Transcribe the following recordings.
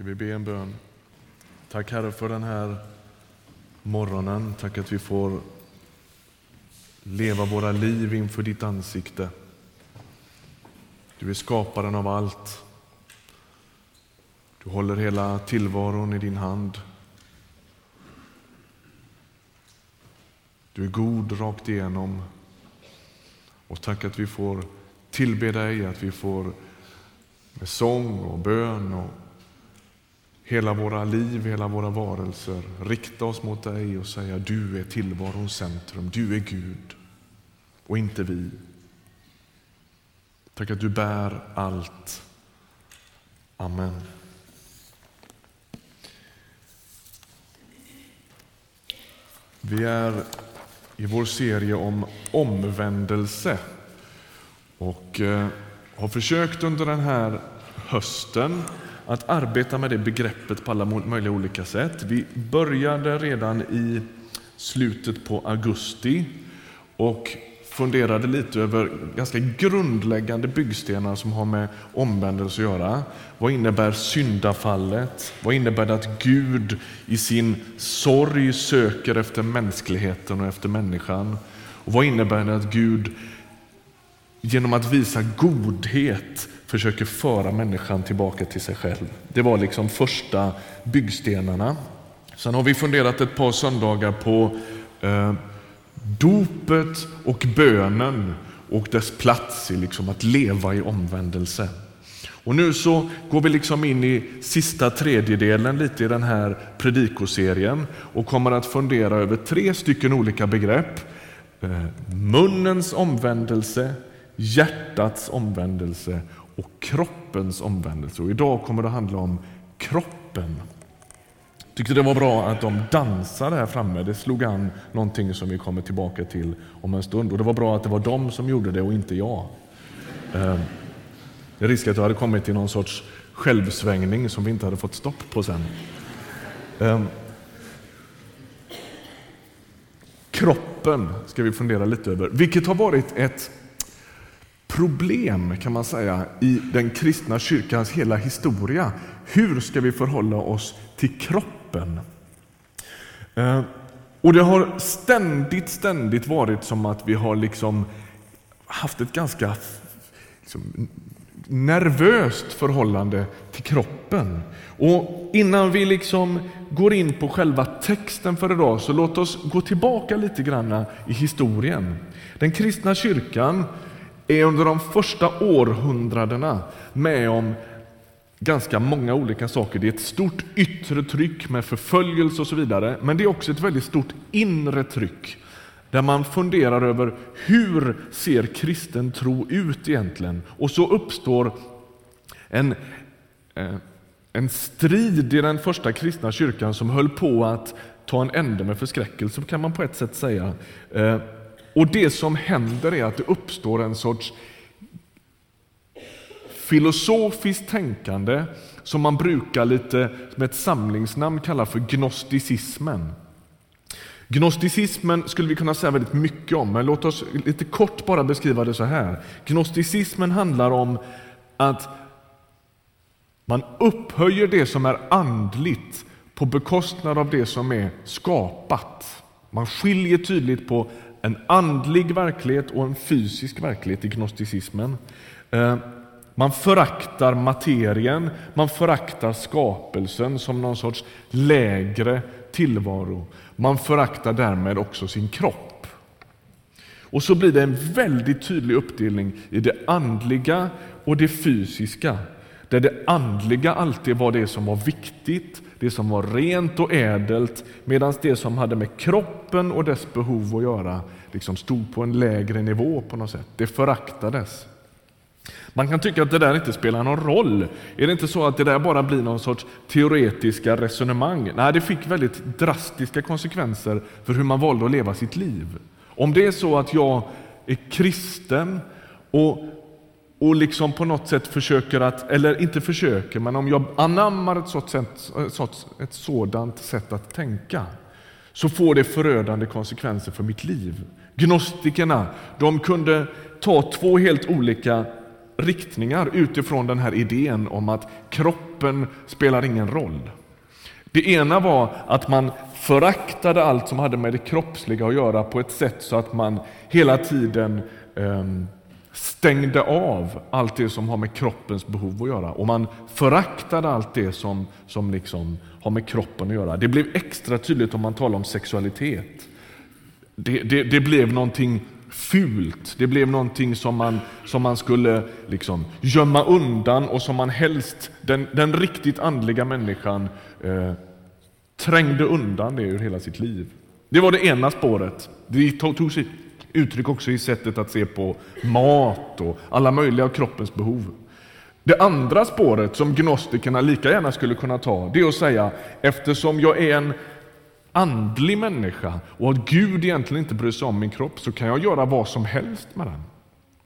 Ska vi be en bön? Tack Herre för den här morgonen. Tack att vi får leva våra liv inför ditt ansikte. Du är skaparen av allt. Du håller hela tillvaron i din hand. Du är god rakt igenom. Och tack att vi får tillbe dig, att vi får med sång och bön och hela våra liv, hela våra varelser rikta oss mot dig och säga du är tillvarons centrum, du är Gud och inte vi. Tack att du bär allt. Amen. Vi är i vår serie om omvändelse och eh, har försökt under den här hösten att arbeta med det begreppet på alla möjliga olika sätt. Vi började redan i slutet på augusti och funderade lite över ganska grundläggande byggstenar som har med omvändelse att göra. Vad innebär syndafallet? Vad innebär det att Gud i sin sorg söker efter mänskligheten och efter människan? Och vad innebär det att Gud genom att visa godhet försöker föra människan tillbaka till sig själv. Det var liksom första byggstenarna. Sen har vi funderat ett par söndagar på eh, dopet och bönen och dess plats i liksom att leva i omvändelse. Och nu så går vi liksom in i sista tredjedelen lite i den här predikoserien och kommer att fundera över tre stycken olika begrepp. Eh, munnens omvändelse, hjärtats omvändelse och kroppens omvändelse. Och idag kommer det handla om kroppen. Jag tyckte det var bra att de dansade här framme. Det slog an någonting som vi kommer tillbaka till om en stund. Och det var bra att det var de som gjorde det och inte jag. Ehm, det är risk att jag hade kommit till någon sorts självsvängning som vi inte hade fått stopp på sen. Ehm, kroppen ska vi fundera lite över, vilket har varit ett problem kan man säga i den kristna kyrkans hela historia. Hur ska vi förhålla oss till kroppen? Eh, och det har ständigt, ständigt varit som att vi har liksom haft ett ganska liksom, nervöst förhållande till kroppen. Och Innan vi liksom går in på själva texten för idag så låt oss gå tillbaka lite grann i historien. Den kristna kyrkan är under de första århundradena med om ganska många olika saker. Det är ett stort yttre tryck med förföljelse och så vidare, men det är också ett väldigt stort inre tryck där man funderar över hur ser kristen tro ut egentligen? Och så uppstår en, eh, en strid i den första kristna kyrkan som höll på att ta en ände med förskräckelse, kan man på ett sätt säga. Eh, och det som händer är att det uppstår en sorts filosofiskt tänkande som man brukar lite med ett samlingsnamn kalla för gnosticismen. Gnosticismen skulle vi kunna säga väldigt mycket om, men låt oss lite kort bara beskriva det så här. Gnosticismen handlar om att man upphöjer det som är andligt på bekostnad av det som är skapat. Man skiljer tydligt på en andlig verklighet och en fysisk verklighet i gnosticismen. Eh, man föraktar materien, man föraktar skapelsen som någon sorts lägre tillvaro. Man föraktar därmed också sin kropp. Och så blir det en väldigt tydlig uppdelning i det andliga och det fysiska. Där det andliga alltid var det som var viktigt, det som var rent och ädelt, medan det som hade med kroppen och dess behov att göra liksom stod på en lägre nivå på något sätt. Det föraktades. Man kan tycka att det där inte spelar någon roll. Är det inte så att det där bara blir någon sorts teoretiska resonemang? Nej, det fick väldigt drastiska konsekvenser för hur man valde att leva sitt liv. Om det är så att jag är kristen och och liksom på något sätt försöker att, eller inte försöker, men om jag anammar ett, sådant sätt, ett sådant sätt att tänka så får det förödande konsekvenser för mitt liv. Gnostikerna de kunde ta två helt olika riktningar utifrån den här idén om att kroppen spelar ingen roll. Det ena var att man föraktade allt som hade med det kroppsliga att göra på ett sätt så att man hela tiden eh, stängde av allt det som har med kroppens behov att göra. Och man föraktade allt det som, som liksom har med kroppen att göra. Det blev extra tydligt om man talar om sexualitet. Det, det, det blev någonting fult. Det blev någonting som man, som man skulle liksom gömma undan och som man helst, den, den riktigt andliga människan, eh, trängde undan det ur hela sitt liv. Det var det ena spåret. Det tog sig uttryck också i sättet att se på mat och alla möjliga av kroppens behov. Det andra spåret som gnostikerna lika gärna skulle kunna ta, det är att säga eftersom jag är en andlig människa och att Gud egentligen inte bryr sig om min kropp så kan jag göra vad som helst med den.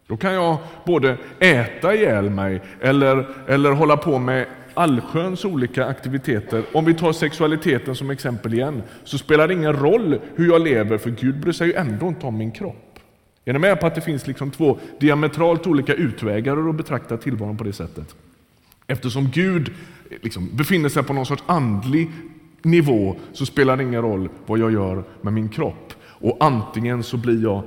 Då kan jag både äta ihjäl mig eller, eller hålla på med allsköns olika aktiviteter. Om vi tar sexualiteten som exempel igen, så spelar det ingen roll hur jag lever, för Gud bryr sig ju ändå inte om min kropp. Är ni med på att det finns liksom två diametralt olika utvägar att betrakta tillvaron på det sättet? Eftersom Gud liksom befinner sig på någon sorts andlig nivå så spelar det ingen roll vad jag gör med min kropp. Och antingen så blir jag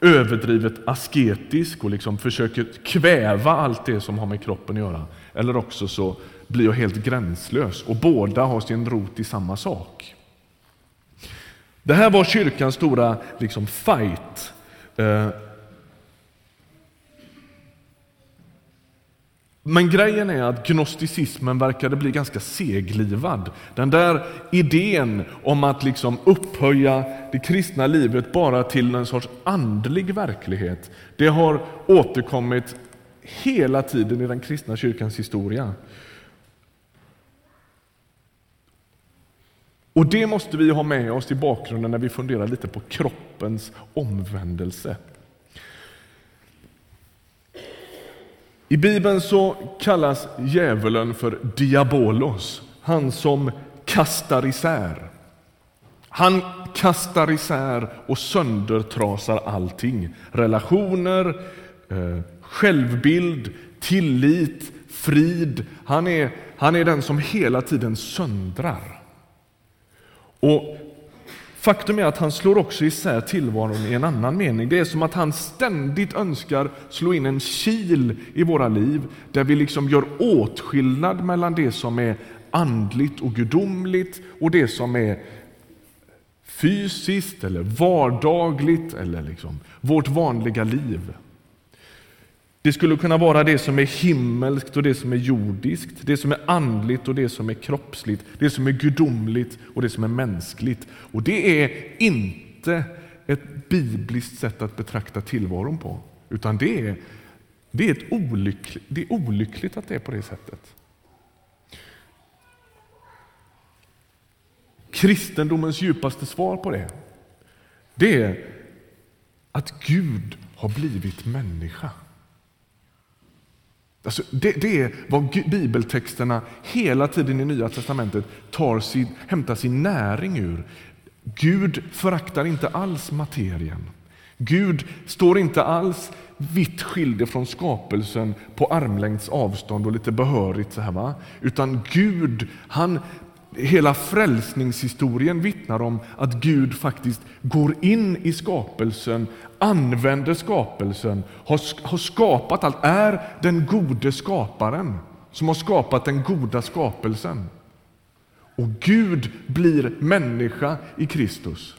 överdrivet asketisk och liksom försöker kväva allt det som har med kroppen att göra. Eller också så blir jag helt gränslös och båda har sin rot i samma sak. Det här var kyrkans stora liksom, fight. Eh, men grejen är att gnosticismen verkade bli ganska seglivad. Den där idén om att liksom upphöja det kristna livet bara till en sorts andlig verklighet, det har återkommit hela tiden i den kristna kyrkans historia. Och det måste vi ha med oss i bakgrunden när vi funderar lite på kroppens omvändelse. I Bibeln så kallas djävulen för diabolos, han som kastar isär. Han kastar isär och söndertrasar allting. Relationer, eh, självbild, tillit, frid. Han är, han är den som hela tiden söndrar. Och Faktum är att han slår också isär tillvaron i en annan mening. Det är som att han ständigt önskar slå in en kil i våra liv där vi liksom gör åtskillnad mellan det som är andligt och gudomligt och det som är fysiskt eller vardagligt eller liksom vårt vanliga liv. Det skulle kunna vara det som är himmelskt och det som är jordiskt, det som är andligt och det som är kroppsligt, det som är gudomligt och det som är mänskligt. Och det är inte ett bibliskt sätt att betrakta tillvaron på, utan det är, det är, ett olyckligt, det är olyckligt att det är på det sättet. Kristendomens djupaste svar på det, det är att Gud har blivit människa. Alltså det, det, är vad bibeltexterna hela tiden i Nya testamentet tar sin, hämtar sin näring ur. Gud föraktar inte alls materien. Gud står inte alls vitt skild från skapelsen på armlängds avstånd och lite behörigt. Så här, va? Utan Gud, han, hela frälsningshistorien vittnar om att Gud faktiskt går in i skapelsen använder skapelsen, har, har skapat allt, är den gode skaparen som har skapat den goda skapelsen. Och Gud blir människa i Kristus.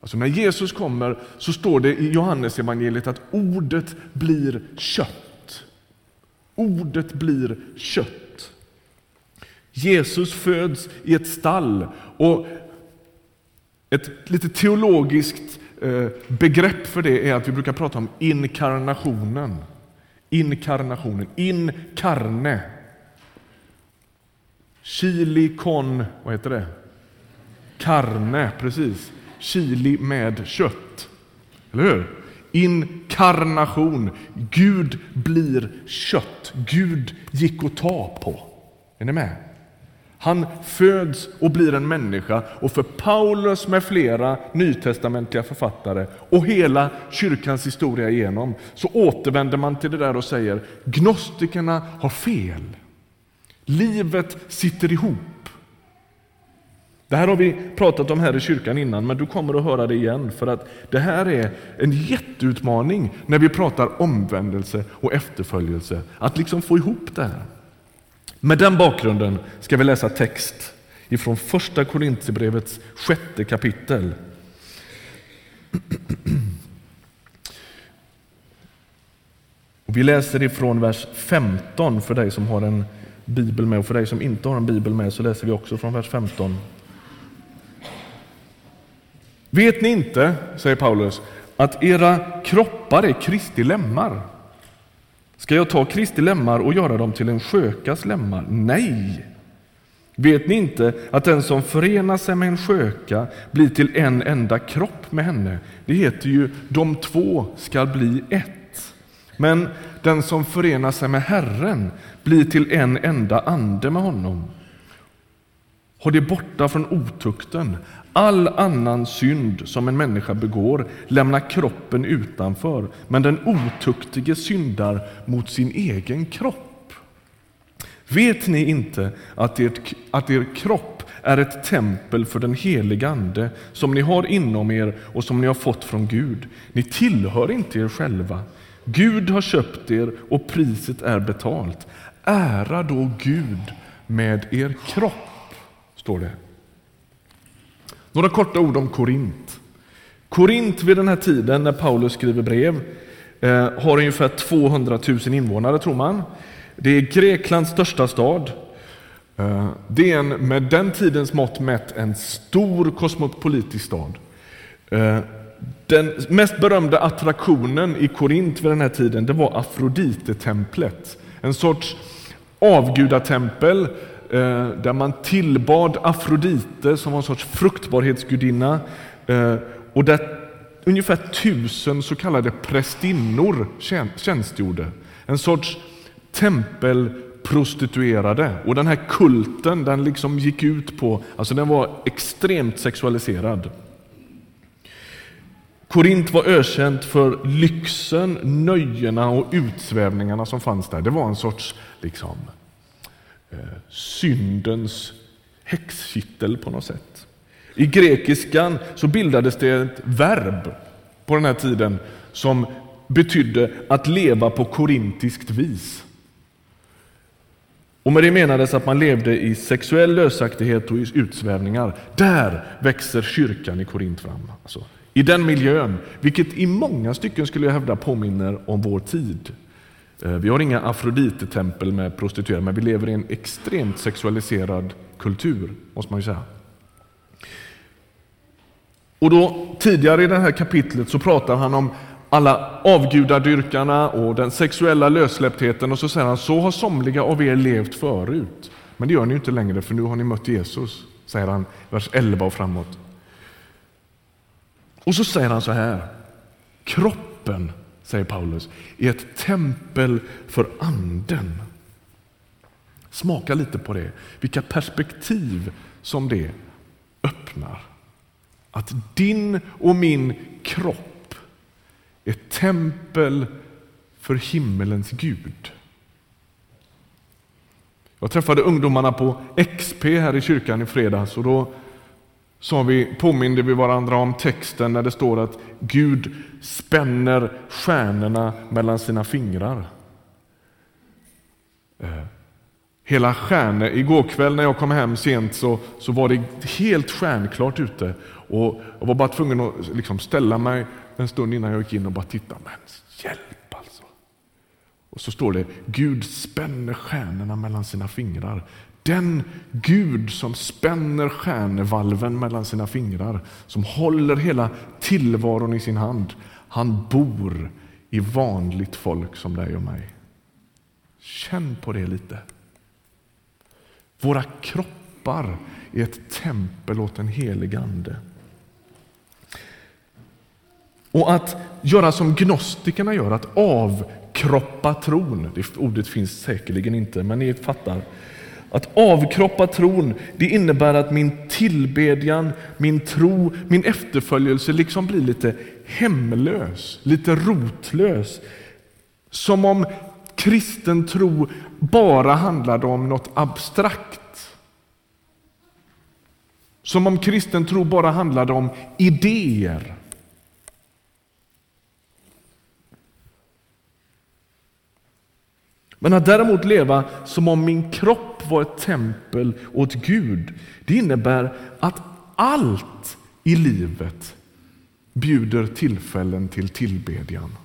Alltså när Jesus kommer så står det i Johannes evangeliet att ordet blir kött. Ordet blir kött. Jesus föds i ett stall och ett lite teologiskt eh, begrepp för det är att vi brukar prata om inkarnationen. Inkarnationen, inkarne. Chili con, vad heter det? Karne, precis. Chili med kött. Eller hur? Inkarnation. Gud blir kött. Gud gick att ta på. Är ni med? Han föds och blir en människa och för Paulus med flera nytestamentliga författare och hela kyrkans historia igenom så återvänder man till det där och säger gnostikerna har fel. Livet sitter ihop. Det här har vi pratat om här i kyrkan innan, men du kommer att höra det igen för att det här är en jätteutmaning när vi pratar omvändelse och efterföljelse, att liksom få ihop det här. Med den bakgrunden ska vi läsa text ifrån första Korintierbrevets sjätte kapitel. Vi läser ifrån vers 15 för dig som har en bibel med och för dig som inte har en bibel med så läser vi också från vers 15. Vet ni inte, säger Paulus, att era kroppar är Kristi lemmar? Ska jag ta Kristi lemmar och göra dem till en skökas lemmar? Nej! Vet ni inte att den som förenar sig med en sköka blir till en enda kropp med henne? Det heter ju de två ska bli ett. Men den som förenar sig med Herren blir till en enda ande med honom. Håll det borta från otukten. All annan synd som en människa begår lämnar kroppen utanför, men den otuktige syndar mot sin egen kropp. Vet ni inte att, ert, att er kropp är ett tempel för den heliga Ande som ni har inom er och som ni har fått från Gud? Ni tillhör inte er själva. Gud har köpt er och priset är betalt. Ära då Gud med er kropp, står det. Några korta ord om Korint. Korint vid den här tiden när Paulus skriver brev eh, har ungefär 200 000 invånare tror man. Det är Greklands största stad. Eh, det är en, med den tidens mått mätt en stor kosmopolitisk stad. Eh, den mest berömda attraktionen i Korint vid den här tiden det var Afrodite-templet. En sorts avgudatempel Eh, där man tillbad Afrodite som var en sorts fruktbarhetsgudinna eh, och där ungefär tusen så kallade prästinnor tjänstgjorde. En sorts tempelprostituerade. Och den här kulten den liksom gick ut på, alltså den var extremt sexualiserad. Korint var ökänt för lyxen, nöjena och utsvävningarna som fanns där. Det var en sorts liksom, Eh, syndens häxkittel på något sätt. I grekiskan så bildades det ett verb på den här tiden som betydde att leva på korintiskt vis. Och med det menades att man levde i sexuell lösaktighet och i utsvävningar. Där växer kyrkan i Korint fram. Alltså, I den miljön, vilket i många stycken skulle jag hävda påminner om vår tid. Eh, vi har inga Afrodite-tempel med prostituerade, men vi lever i en extremt sexualiserad kultur, måste man ju säga. Och då, tidigare i det här kapitlet så pratar han om alla avgudadyrkarna och den sexuella lössläpptheten och så säger han så har somliga av er levt förut. Men det gör ni inte längre för nu har ni mött Jesus, säger han vers 11 och framåt. Och så säger han så här. Kroppen säger Paulus, är ett tempel för anden. Smaka lite på det, vilka perspektiv som det öppnar. Att din och min kropp är tempel för himmelens Gud. Jag träffade ungdomarna på XP här i kyrkan i fredags och då sa vi, påminde vi varandra om texten när det står att Gud spänner stjärnorna mellan sina fingrar. Eh, hela stjärnor. Igår kväll när jag kom hem sent så, så var det helt stjärnklart ute. Och jag var bara tvungen att liksom ställa mig en stund innan jag gick in och bara titta. Men hjälp alltså! Och så står det, Gud spänner stjärnorna mellan sina fingrar. Den Gud som spänner stjärnevalven mellan sina fingrar, som håller hela tillvaron i sin hand, han bor i vanligt folk som dig och mig. Känn på det lite. Våra kroppar är ett tempel åt den helige Ande. Och att göra som gnostikerna gör, att avkroppa tron. Det ordet finns säkerligen inte, men ni fattar att avkroppa tron, det innebär att min tillbedjan, min tro, min efterföljelse liksom blir lite hemlös, lite rotlös. Som om kristen tro bara handlade om något abstrakt. Som om kristen tro bara handlade om idéer. Men att däremot leva som om min kropp var ett tempel åt Gud, det innebär att allt i livet bjuder tillfällen till tillbedjan.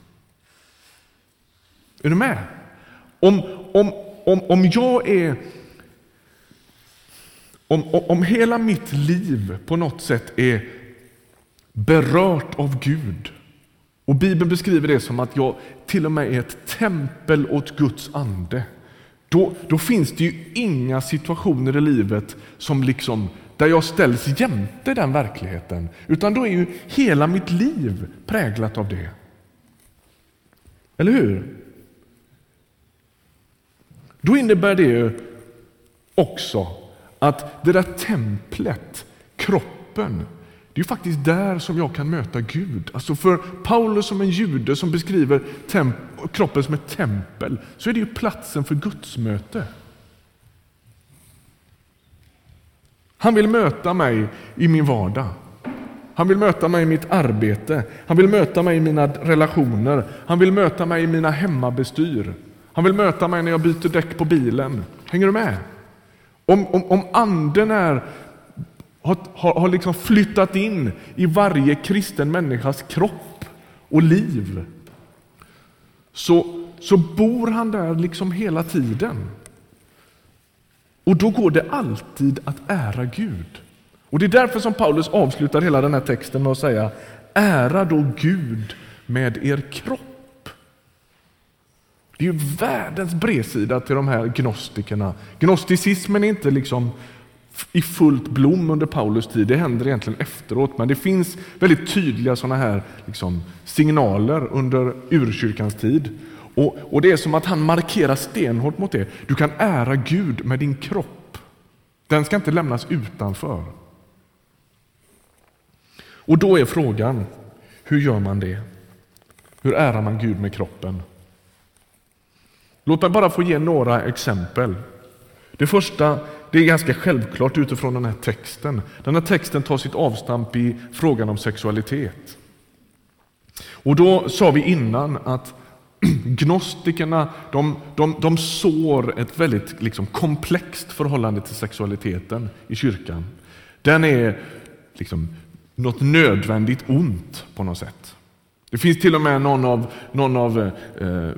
Är du med? Om, om, om, om jag är... Om, om hela mitt liv på något sätt är berört av Gud och Bibeln beskriver det som att jag till och med är ett tempel åt Guds ande. Då, då finns det ju inga situationer i livet som liksom, där jag ställs jämte den verkligheten. Utan då är ju hela mitt liv präglat av det. Eller hur? Då innebär det ju också att det där templet, kroppen, det är faktiskt där som jag kan möta Gud. Alltså för Paulus som en jude som beskriver kroppen som ett tempel, så är det ju platsen för Guds möte. Han vill möta mig i min vardag. Han vill möta mig i mitt arbete. Han vill möta mig i mina relationer. Han vill möta mig i mina hemmabestyr. Han vill möta mig när jag byter däck på bilen. Hänger du med? Om, om, om anden är har, har, har liksom flyttat in i varje kristen människas kropp och liv så, så bor han där liksom hela tiden. Och då går det alltid att ära Gud. Och Det är därför som Paulus avslutar hela den här texten med att säga Ära då Gud med er kropp. Det är ju världens bredsida till de här gnostikerna. Gnosticismen är inte liksom i fullt blom under Paulus tid. Det händer egentligen efteråt, men det finns väldigt tydliga sådana här liksom, signaler under urkyrkans tid. Och, och Det är som att han markerar stenhårt mot det. Du kan ära Gud med din kropp. Den ska inte lämnas utanför. Och då är frågan, hur gör man det? Hur ärar man Gud med kroppen? Låt mig bara få ge några exempel. Det första det är ganska självklart utifrån den här texten. Den här texten tar sitt avstamp i frågan om sexualitet. Och då sa vi innan att gnostikerna de, de, de sår ett väldigt liksom komplext förhållande till sexualiteten i kyrkan. Den är liksom något nödvändigt ont på något sätt. Det finns till och med någon av, någon av eh, eh,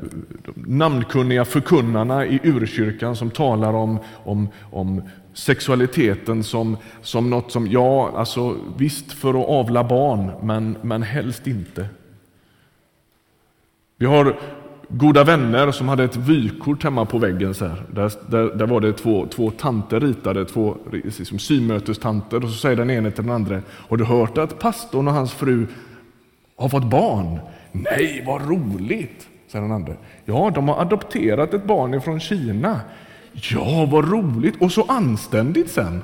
namnkunniga förkunnarna i urkyrkan som talar om, om, om sexualiteten som, som något som, ja, alltså visst för att avla barn, men, men helst inte. Vi har goda vänner som hade ett vykort hemma på väggen. Så här. Där, där, där var det två, två tanter ritade, två liksom symötestanter. Och så säger den ene till den andra, har du hört att pastorn och hans fru har fått barn. Nej, vad roligt, säger den andra. Ja, de har adopterat ett barn från Kina. Ja, vad roligt och så anständigt sen.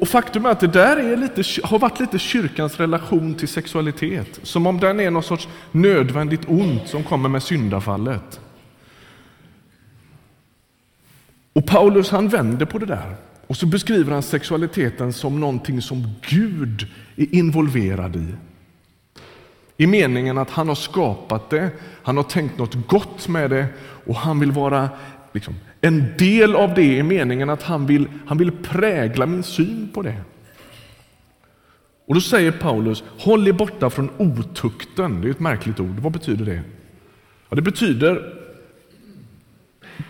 Och, faktum är att det där är lite, har varit lite kyrkans relation till sexualitet. Som om den är något sorts nödvändigt ont som kommer med syndafallet. Och Paulus han vänder på det där. Och så beskriver han sexualiteten som någonting som Gud är involverad i. I meningen att han har skapat det, han har tänkt något gott med det och han vill vara liksom, en del av det i meningen att han vill, han vill prägla min syn på det. Och Då säger Paulus, håll er borta från otukten. Det är ett märkligt ord. Vad betyder det? Ja, det betyder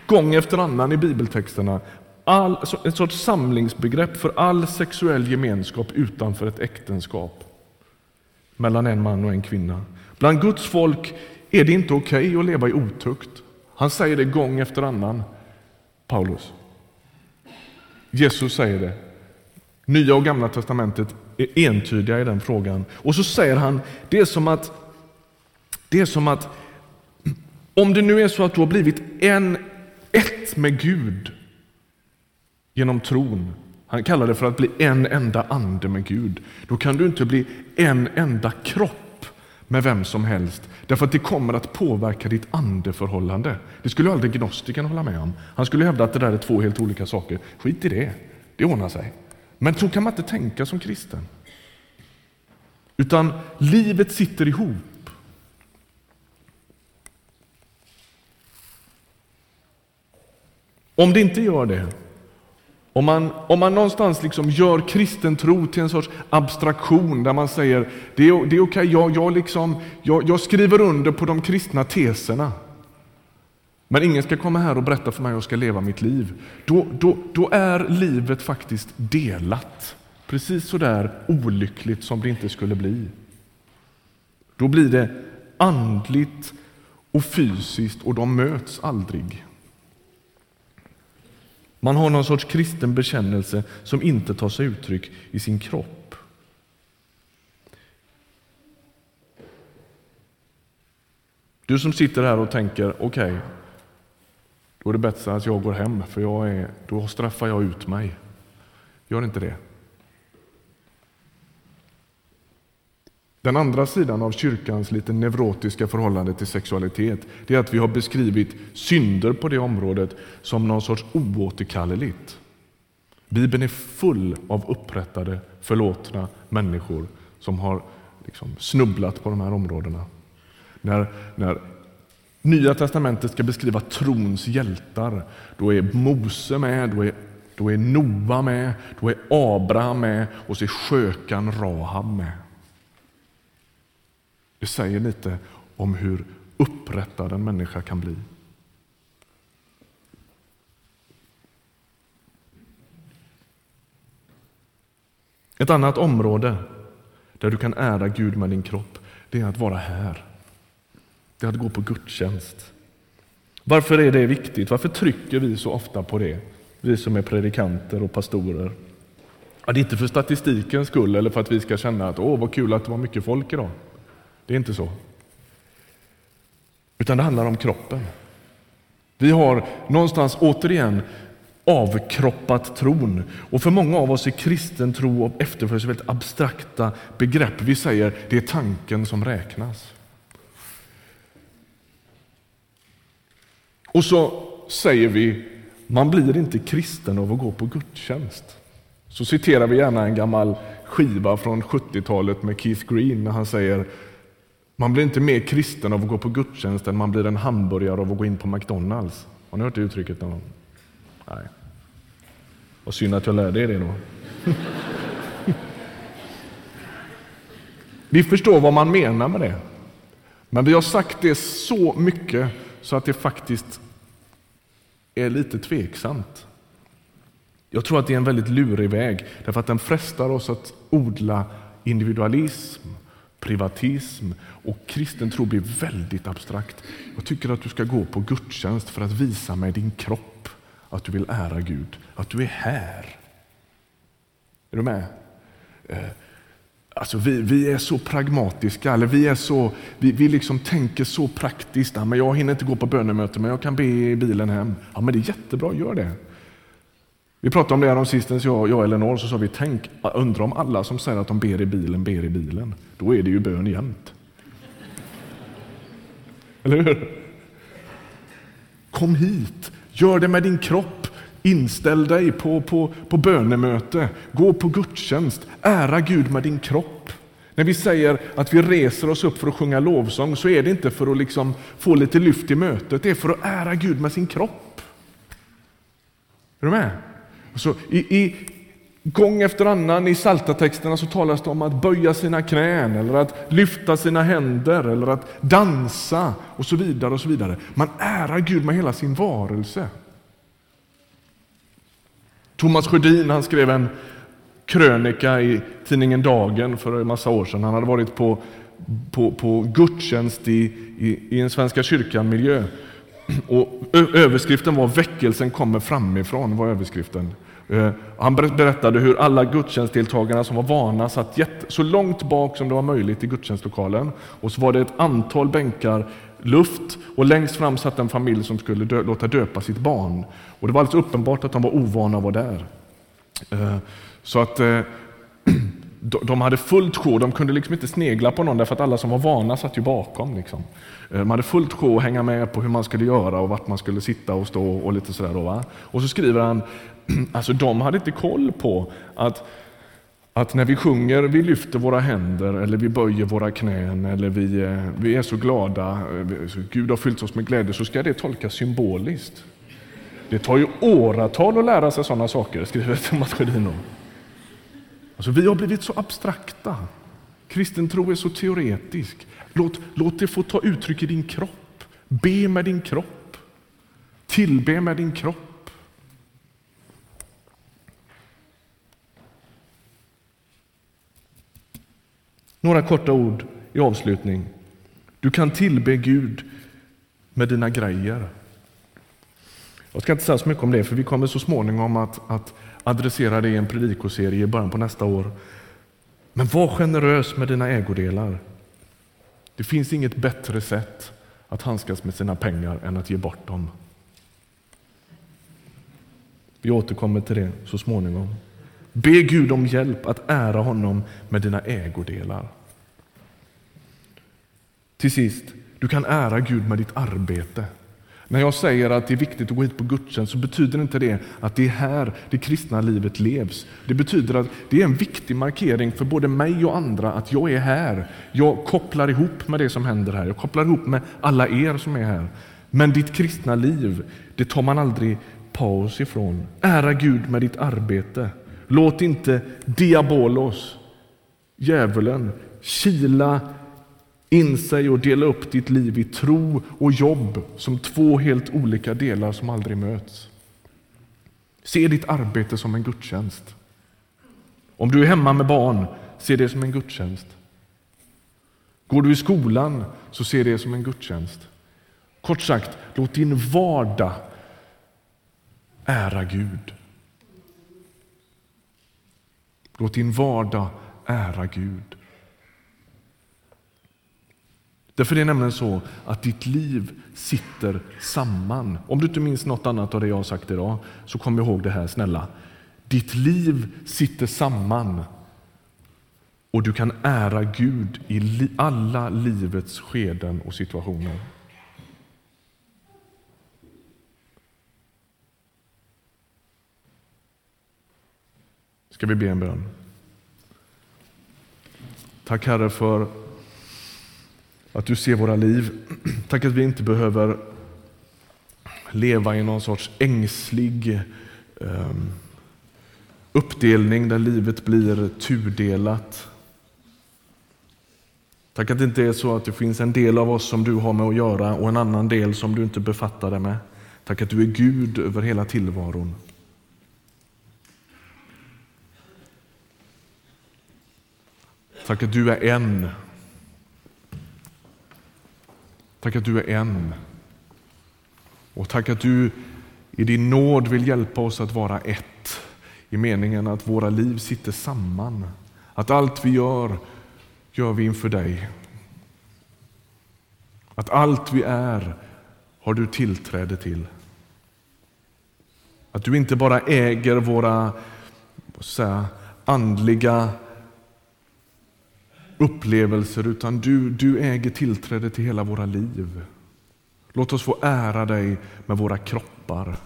gång efter annan i bibeltexterna all, ett sorts samlingsbegrepp för all sexuell gemenskap utanför ett äktenskap mellan en man och en kvinna. Bland Guds folk är det inte okej okay att leva i otukt. Han säger det gång efter annan, Paulus. Jesus säger det. Nya och Gamla testamentet är entydiga i den frågan. Och så säger han, det är som att, det är som att Om det nu är så att du har blivit en, ett med Gud genom tron, han kallar det för att bli en enda ande med Gud, då kan du inte bli en enda kropp med vem som helst, därför att det kommer att påverka ditt andeförhållande. Det skulle aldrig gnostikern hålla med om. Han skulle hävda att det där är två helt olika saker. Skit i det, det ordnar sig. Men så kan man inte tänka som kristen. Utan livet sitter ihop. Om det inte gör det, om man, om man någonstans liksom gör kristen tro till en sorts abstraktion där man säger det är, det är okej, jag, jag, liksom, jag, jag skriver under på de kristna teserna. Men ingen ska komma här och berätta för mig hur jag ska leva mitt liv. Då, då, då är livet faktiskt delat. Precis så där olyckligt som det inte skulle bli. Då blir det andligt och fysiskt och de möts aldrig. Man har någon sorts kristen bekännelse som inte tar sig uttryck i sin kropp. Du som sitter här och tänker, okej, okay, då är det bättre att jag går hem, för jag är, då straffar jag ut mig. Gör inte det. Den andra sidan av kyrkans lite neurotiska förhållande till sexualitet det är att vi har beskrivit synder på det området som någon sorts oåterkalleligt. Bibeln är full av upprättade, förlåtna människor som har liksom snubblat på de här områdena. När, när Nya testamentet ska beskriva trons hjältar, då är Mose med, då är, då är Noa med, då är Abraham med och så är skökan Rahab med. Det säger lite om hur upprättad en människa kan bli. Ett annat område där du kan ära Gud med din kropp, det är att vara här. Det är att gå på gudstjänst. Varför är det viktigt? Varför trycker vi så ofta på det? Vi som är predikanter och pastorer. Ja, det är inte för statistikens skull eller för att vi ska känna att åh, vad kul att det var mycket folk idag. Det är inte så. Utan det handlar om kroppen. Vi har någonstans återigen avkroppat tron. Och för många av oss är kristen tro och efterföljelse väldigt abstrakta begrepp. Vi säger det är tanken som räknas. Och så säger vi man blir inte kristen av att gå på gudstjänst. Så citerar vi gärna en gammal skiva från 70-talet med Keith Green när han säger man blir inte mer kristen av att gå på gudstjänst än man blir en hamburgare av att gå in på McDonalds. Har ni hört det uttrycket någon gång? Nej. Vad synd att jag lärde er det då. Vi förstår vad man menar med det. Men vi har sagt det så mycket så att det faktiskt är lite tveksamt. Jag tror att det är en väldigt lurig väg därför att den frestar oss att odla individualism, privatism och kristen tro blir väldigt abstrakt. Jag tycker att du ska gå på gudstjänst för att visa med din kropp att du vill ära Gud, att du är här. Är du med? Eh, alltså vi, vi är så pragmatiska, eller vi, är så, vi, vi liksom tänker så praktiskt. Ja, men jag hinner inte gå på bönemöte, men jag kan be i bilen hem. Ja, men det är jättebra, gör det. Vi pratade om det här om sistens, jag, jag och Elinor, så sa vi, tänk, undra om alla som säger att de ber i bilen, ber i bilen. Då är det ju bön jämt. Eller hur? Kom hit, gör det med din kropp. Inställ dig på, på, på bönemöte, gå på gudstjänst, ära Gud med din kropp. När vi säger att vi reser oss upp för att sjunga lovsång så är det inte för att liksom få lite lyft i mötet, det är för att ära Gud med sin kropp. Är du med? Så i, i, gång efter annan i saltatexterna så talas det om att böja sina knän, eller att lyfta sina händer, eller att dansa och så vidare. och så vidare. Man ärar Gud med hela sin varelse. Thomas Sjödin han skrev en krönika i tidningen Dagen för en massa år sedan. Han hade varit på, på, på gudstjänst i, i, i en Svenska kyrkan-miljö. Och överskriften var Väckelsen kommer framifrån. var överskriften. Eh, han berättade hur alla gudstjänstdeltagarna som var vana satt så långt bak som det var möjligt i gudstjänstlokalen. Och så var det ett antal bänkar luft och längst fram satt en familj som skulle dö, låta döpa sitt barn. Och Det var alldeles uppenbart att de var ovana att vara där. Eh, så att eh, de hade fullt sjå, de kunde liksom inte snegla på någon därför att alla som var vana satt ju bakom. Liksom. Eh, de hade fullt sjå att hänga med på hur man skulle göra och vart man skulle sitta och stå och lite sådär. Då, va? Och så skriver han, alltså de hade inte koll på att att när vi sjunger, vi lyfter våra händer eller vi böjer våra knän eller vi, eh, vi är så glada, eh, Gud har fyllt oss med glädje, så ska det tolkas symboliskt. Det tar ju åratal att lära sig sådana saker, skriver Thomas Sjödin Alltså, vi har blivit så abstrakta. Kristen tro är så teoretisk. Låt, låt det få ta uttryck i din kropp. Be med din kropp. Tillbe med din kropp. Några korta ord i avslutning. Du kan tillbe Gud med dina grejer. Jag ska inte säga så mycket om det, för vi kommer så småningom att, att adressera det i en predikoserie i början på nästa år. Men var generös med dina ägodelar. Det finns inget bättre sätt att handskas med sina pengar än att ge bort dem. Vi återkommer till det så småningom. Be Gud om hjälp att ära honom med dina ägodelar. Till sist, du kan ära Gud med ditt arbete. När jag säger att det är viktigt att gå hit på gudstjänst så betyder inte det att det är här det kristna livet levs. Det betyder att det är en viktig markering för både mig och andra att jag är här. Jag kopplar ihop med det som händer här. Jag kopplar ihop med alla er som är här. Men ditt kristna liv, det tar man aldrig paus ifrån. Ära Gud med ditt arbete. Låt inte diabolos, djävulen, kila in sig och dela upp ditt liv i tro och jobb som två helt olika delar som aldrig möts. Se ditt arbete som en gudstjänst. Om du är hemma med barn, se det som en gudstjänst. Går du i skolan, så se det som en gudstjänst. Kort sagt, låt din vardag ära Gud. Låt din vardag ära Gud. Därför är det nämligen så att ditt liv sitter samman. Om du inte minns något annat av det jag har sagt idag, så kom ihåg det här snälla. Ditt liv sitter samman och du kan ära Gud i alla livets skeden och situationer. Ska vi be en bön? Tack Herre för att du ser våra liv. Tack att vi inte behöver leva i någon sorts ängslig um, uppdelning där livet blir tudelat. Tack att det inte är så att det finns en del av oss som du har med att göra och en annan del som du inte befattar dig med. Tack att du är Gud över hela tillvaron. Tack att du är en Tack att du är en. Och tack att du i din nåd vill hjälpa oss att vara ett i meningen att våra liv sitter samman. Att allt vi gör, gör vi inför dig. Att allt vi är har du tillträde till. Att du inte bara äger våra säga, andliga upplevelser utan du, du äger tillträde till hela våra liv. Låt oss få ära dig med våra kroppar.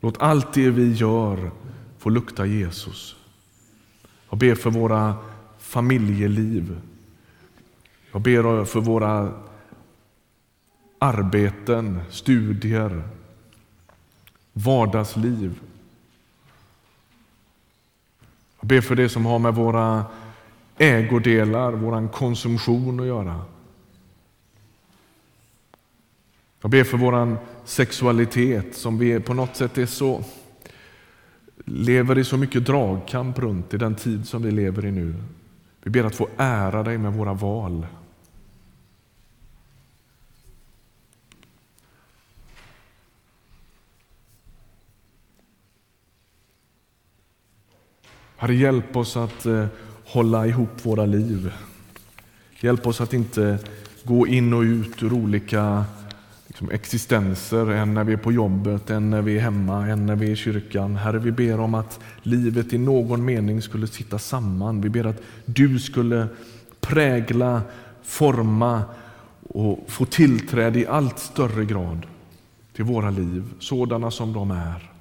Låt allt det vi gör få lukta Jesus. Jag ber för våra familjeliv. Jag ber för våra arbeten, studier, vardagsliv. Jag ber för det som har med våra ägodelar, vår konsumtion att göra. Jag ber för vår sexualitet som vi på något sätt är så lever i så mycket dragkamp runt i den tid som vi lever i nu. Vi ber att få ära dig med våra val. Herre, hjälp oss att eh, hålla ihop våra liv. Hjälp oss att inte gå in och ut ur olika liksom, existenser, en när vi är på jobbet, en när vi är hemma, en när vi är i kyrkan. Herre, vi ber om att livet i någon mening skulle sitta samman. Vi ber att du skulle prägla, forma och få tillträde i allt större grad till våra liv, sådana som de är.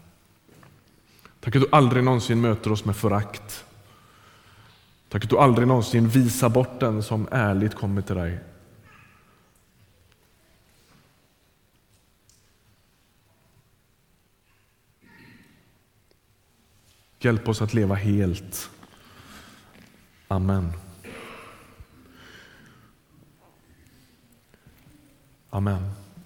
Tack att du aldrig någonsin möter oss med förakt. Tack att du aldrig någonsin visar bort den som ärligt kommer till dig. Hjälp oss att leva helt. Amen. Amen.